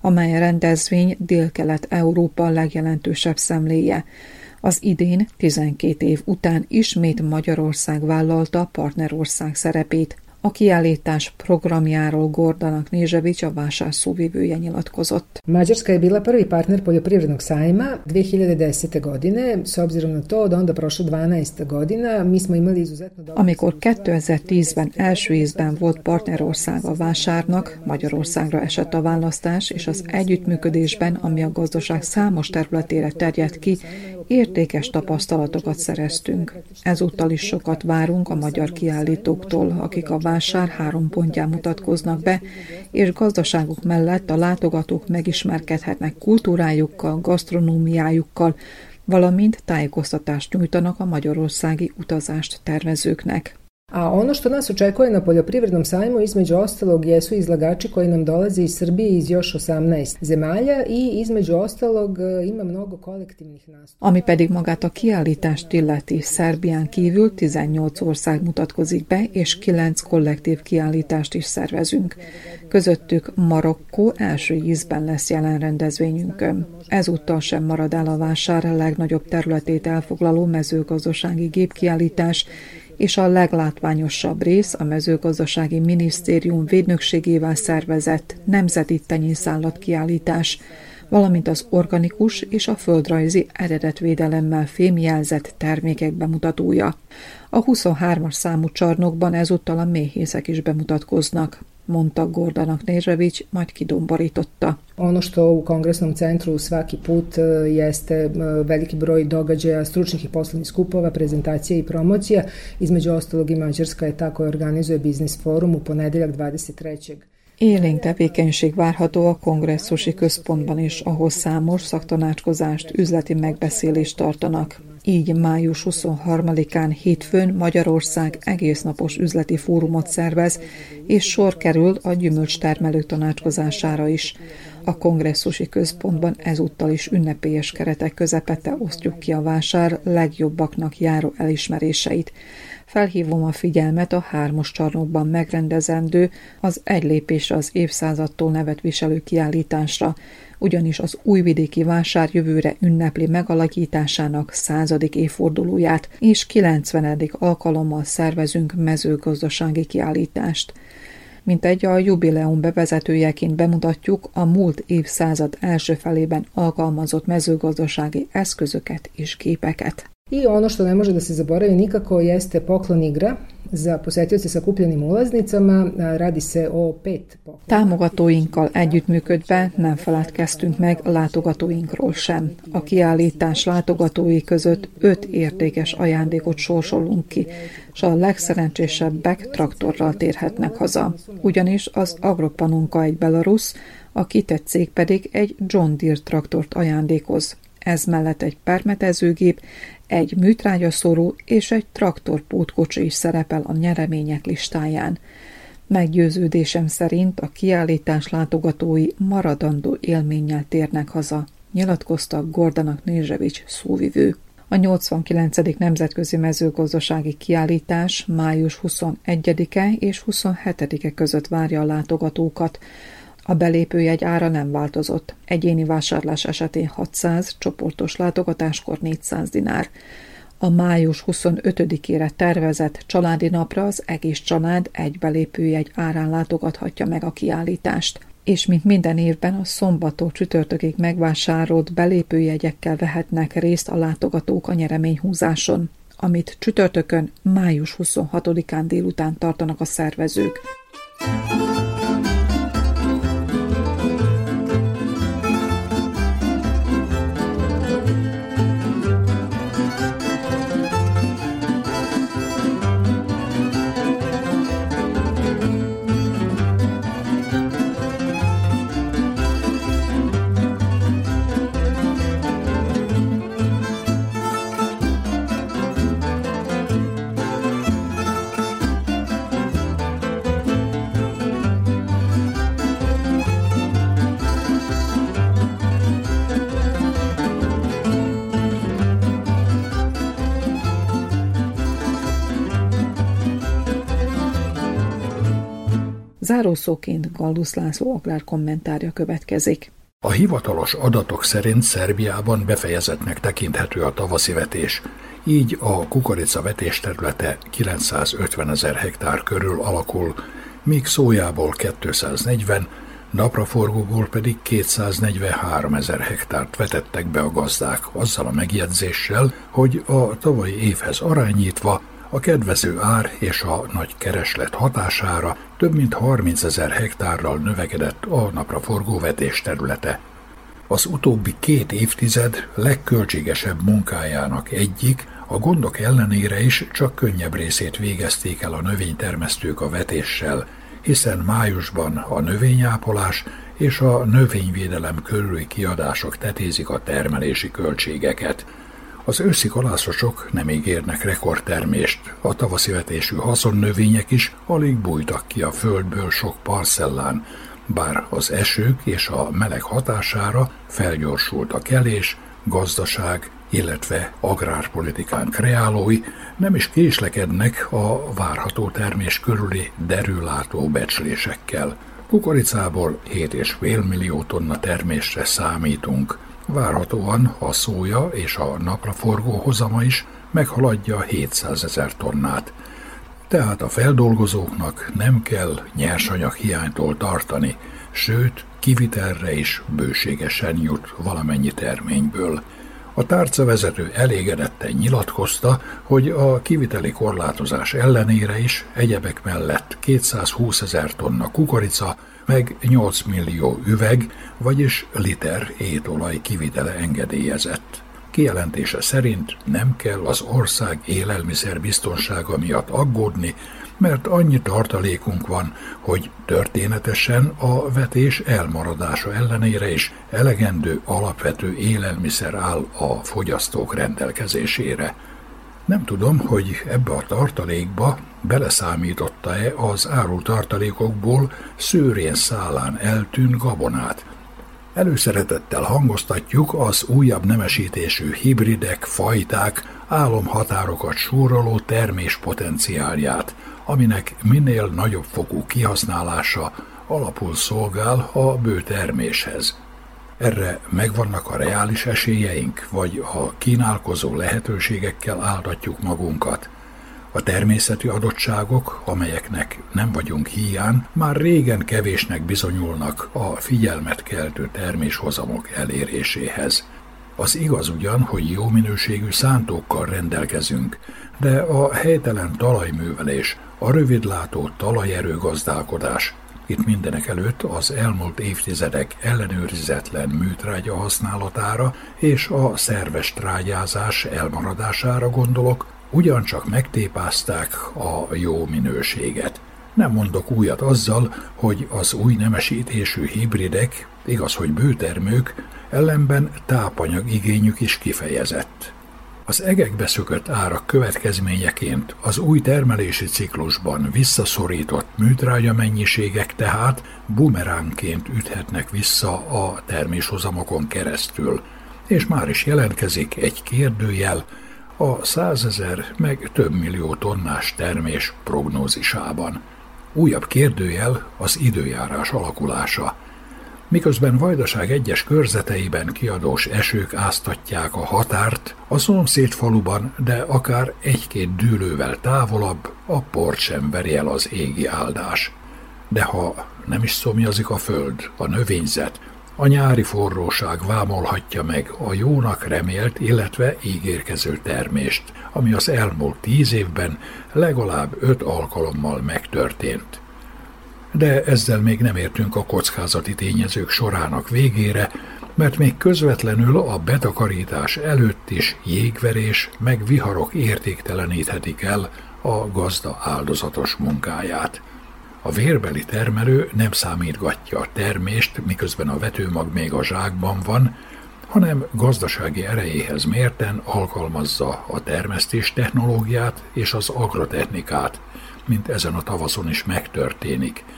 amely rendezvény Dél-Kelet-Európa legjelentősebb szemléje. Az idén, 12 év után ismét Magyarország vállalta partnerország szerepét. A kiállítás programjáról Gordanak Nézsevics, a vásár szóvivője nyilatkozott. Mađarska je bila prvi partner poljoprivrednog sajma 2010. godine, s obzirom na to da onda prošlo 12 godina, mi smo imali izuzetno dobro... Amikor 2010-ben első ízben volt partnerország a vásárnak, Magyarországra esett a választás, és az együttműködésben, ami a gazdaság számos területére terjedt ki, értékes tapasztalatokat szereztünk. Ezúttal is sokat várunk a magyar kiállítóktól, akik a vásár három pontján mutatkoznak be, és gazdaságuk mellett a látogatók megismerkedhetnek kultúrájukkal, gasztronómiájukkal, valamint tájékoztatást nyújtanak a magyarországi utazást tervezőknek. A ono što nas očekuje na poljoprivrednom sajmu između ostalog jesu izlagači koji nam dolaze iz Srbije iz još 18 zemalja i između ostalog e, ima mnogo kolektivnih nastupa. Ami pedig magát a kiállítást illeti, Szerbián kívül 18 ország mutatkozik be, és 9 kollektív kiállítást is szervezünk. Közöttük Marokkó első ízben lesz jelen rendezvényünkön. Ezúttal sem marad el a vásár legnagyobb területét elfoglaló mezőgazdasági gépkiállítás, és a leglátványosabb rész a mezőgazdasági minisztérium védnökségével szervezett nemzeti tenyészállatkiállítás, valamint az organikus és a földrajzi eredetvédelemmel fémjelzett termékek bemutatója. A 23-as számú csarnokban ezúttal a méhészek is bemutatkoznak mondta Gordanak Nežević, majd kidomborította. Ono što u kongresnom centru svaki put e, jeste e, veliki broj događaja, stručnih i poslovnih skupova, prezentacija i promocija. Između ostalog i Mađarska je ta koja organizuje biznis forum u ponedeljak 23. Élénk tevékenység várható a kongresszusi központban is, ahol számos szaktanácskozást, üzleti megbeszélést tartanak. Így május 23-án hétfőn Magyarország egésznapos üzleti fórumot szervez, és sor kerül a gyümölcstermelők tanácskozására is. A kongresszusi központban ezúttal is ünnepélyes keretek közepette osztjuk ki a vásár legjobbaknak járó elismeréseit. Felhívom a figyelmet a hármas csarnokban megrendezendő, az egy lépésre az évszázadtól nevet viselő kiállításra, ugyanis az újvidéki vásár jövőre ünnepli megalakításának századik évfordulóját, és 90. alkalommal szervezünk mezőgazdasági kiállítást. Mint egy a jubileum bevezetőjeként bemutatjuk a múlt évszázad első felében alkalmazott mezőgazdasági eszközöket és képeket. I ono što ne može da se zaboravi nikako jeste poklon igra za posetioce sa kupljenim ulaznicama. Radi se o pet poklon. Támogatóinkkal együttműködve nem feledkeztünk meg látogatóinkról sem. A kiállítás látogatói között öt értékes ajándékot sorsolunk ki, és a legszerencsésebbek traktorral térhetnek haza. Ugyanis az Agropanunka egy Belarus, a kitett cég pedig egy John Deere traktort ajándékoz. Ez mellett egy permetezőgép, egy műtrágyaszorú és egy traktorpótkocsi is szerepel a nyeremények listáján. Meggyőződésem szerint a kiállítás látogatói maradandó élménnyel térnek haza, nyilatkozta Gordanak Nézsevics szóvivő. A 89. Nemzetközi Mezőgazdasági Kiállítás május 21-e és 27-e között várja a látogatókat. A belépőjegy ára nem változott. Egyéni vásárlás esetén 600, csoportos látogatáskor 400 dinár. A május 25-ére tervezett családi napra az egész család egy belépőjegy árán látogathatja meg a kiállítást és mint minden évben a szombattól csütörtökig megvásárolt belépőjegyekkel vehetnek részt a látogatók a nyereményhúzáson, amit csütörtökön, május 26-án délután tartanak a szervezők. Zárószóként Galdusz László Agrár kommentárja következik. A hivatalos adatok szerint Szerbiában befejezetnek tekinthető a tavaszi vetés, így a kukorica vetés területe 950 ezer hektár körül alakul, míg szójából 240, napraforgóból pedig 243 ezer hektárt vetettek be a gazdák, azzal a megjegyzéssel, hogy a tavalyi évhez arányítva a kedvező ár és a nagy kereslet hatására több mint 30 ezer hektárral növekedett a napraforgó vetés területe. Az utóbbi két évtized legköltségesebb munkájának egyik, a gondok ellenére is csak könnyebb részét végezték el a növénytermesztők a vetéssel, hiszen májusban a növényápolás és a növényvédelem körüli kiadások tetézik a termelési költségeket – Az őszi kalászosok nem ígérnek rekordtermést, a tavaszi vetésű haszonnövények is alig bújtak ki a földből sok parcellán, bár az esők és a meleg hatására felgyorsult a kelés, gazdaság, illetve agrárpolitikán kreálói nem is késlekednek a várható termés körüli derülátó becslésekkel. Kukoricából 7,5 millió tonna termésre számítunk. Várhatóan a szója és a napraforgó hozama is meghaladja 700 ezer tonnát. Tehát a feldolgozóknak nem kell nyersanyag hiánytól tartani, sőt, kivitelre is bőségesen jut valamennyi terményből. A tárcavezető elégedetten nyilatkozta, hogy a kiviteli korlátozás ellenére is egyebek mellett 220 ezer tonna kukorica, meg 8 millió üveg, vagyis liter étolaj kivitele engedélyezett. Kijelentése szerint nem kell az ország élelmiszer biztonsága miatt aggódni, mert annyi tartalékunk van, hogy történetesen a vetés elmaradása ellenére is elegendő alapvető élelmiszer áll a fogyasztók rendelkezésére. Nem tudom, hogy ebbe a tartalékba beleszámította-e az árul tartalékokból szőrén szálán eltűnt gabonát. Előszeretettel hangoztatjuk az újabb nemesítésű hibridek, fajták, álomhatárokat súroló termés potenciálját, aminek minél nagyobb fokú kihasználása alapul szolgál a bő terméshez. Erre megvannak a reális esélyeink, vagy a kínálkozó lehetőségekkel áldatjuk magunkat. A természeti adottságok, amelyeknek nem vagyunk hiány, már régen kevésnek bizonyulnak a figyelmet keltő terméshozamok eléréséhez. Az igaz ugyan, hogy jó minőségű szántókkal rendelkezünk, de a helytelen talajművelés, a rövidlátó talajerőgazdálkodás, itt mindenek előtt az elmúlt évtizedek ellenőrizetlen műtrágya használatára és a szerves trágyázás elmaradására gondolok, ugyancsak megtépázták a jó minőséget. Nem mondok újat azzal, hogy az új nemesítésű hibridek, igaz, hogy bőtermők, ellenben tápanyag igényük is kifejezett. Az egekbe szökött árak következményeként az új termelési ciklusban visszaszorított műtrágya mennyiségek tehát bumeránként üthetnek vissza a terméshozamokon keresztül, és már is jelentkezik egy kérdőjel a százezer meg több millió tonnás termés prognózisában. Újabb kérdőjel az időjárás alakulása – miközben Vajdaság egyes körzeteiben kiadós esők áztatják a határt, a szomszéd faluban, de akár egy-két dűlővel távolabb a port sem veri el az égi áldás. De ha nem is szomjazik a föld, a növényzet, a nyári forróság vámolhatja meg a jónak remélt, illetve ígérkező termést, ami az elmúlt tíz évben legalább öt alkalommal megtörtént de ezzel még nem értünk a kockázati tényezők sorának végére, mert még közvetlenül a betakarítás előtt is jégverés meg viharok értékteleníthetik el a gazda áldozatos munkáját. A vérbeli termelő nem számítgatja a termést, miközben a vetőmag még a zsákban van, hanem gazdasági erejéhez mérten alkalmazza a termesztés technológiát és az agrotechnikát, mint ezen a tavaszon is megtörténik –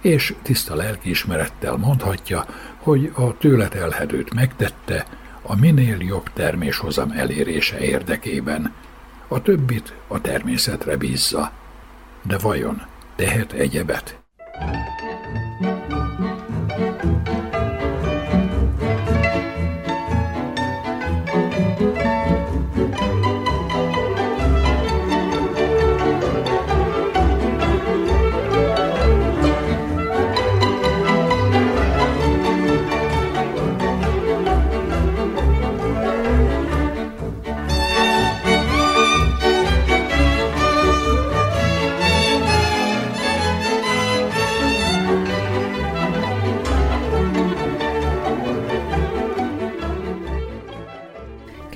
és tiszta lelkiismerettel mondhatja, hogy a tőle telhetőt megtette a minél jobb terméshozam elérése érdekében. A többit a természetre bízza. De vajon tehet egyebet?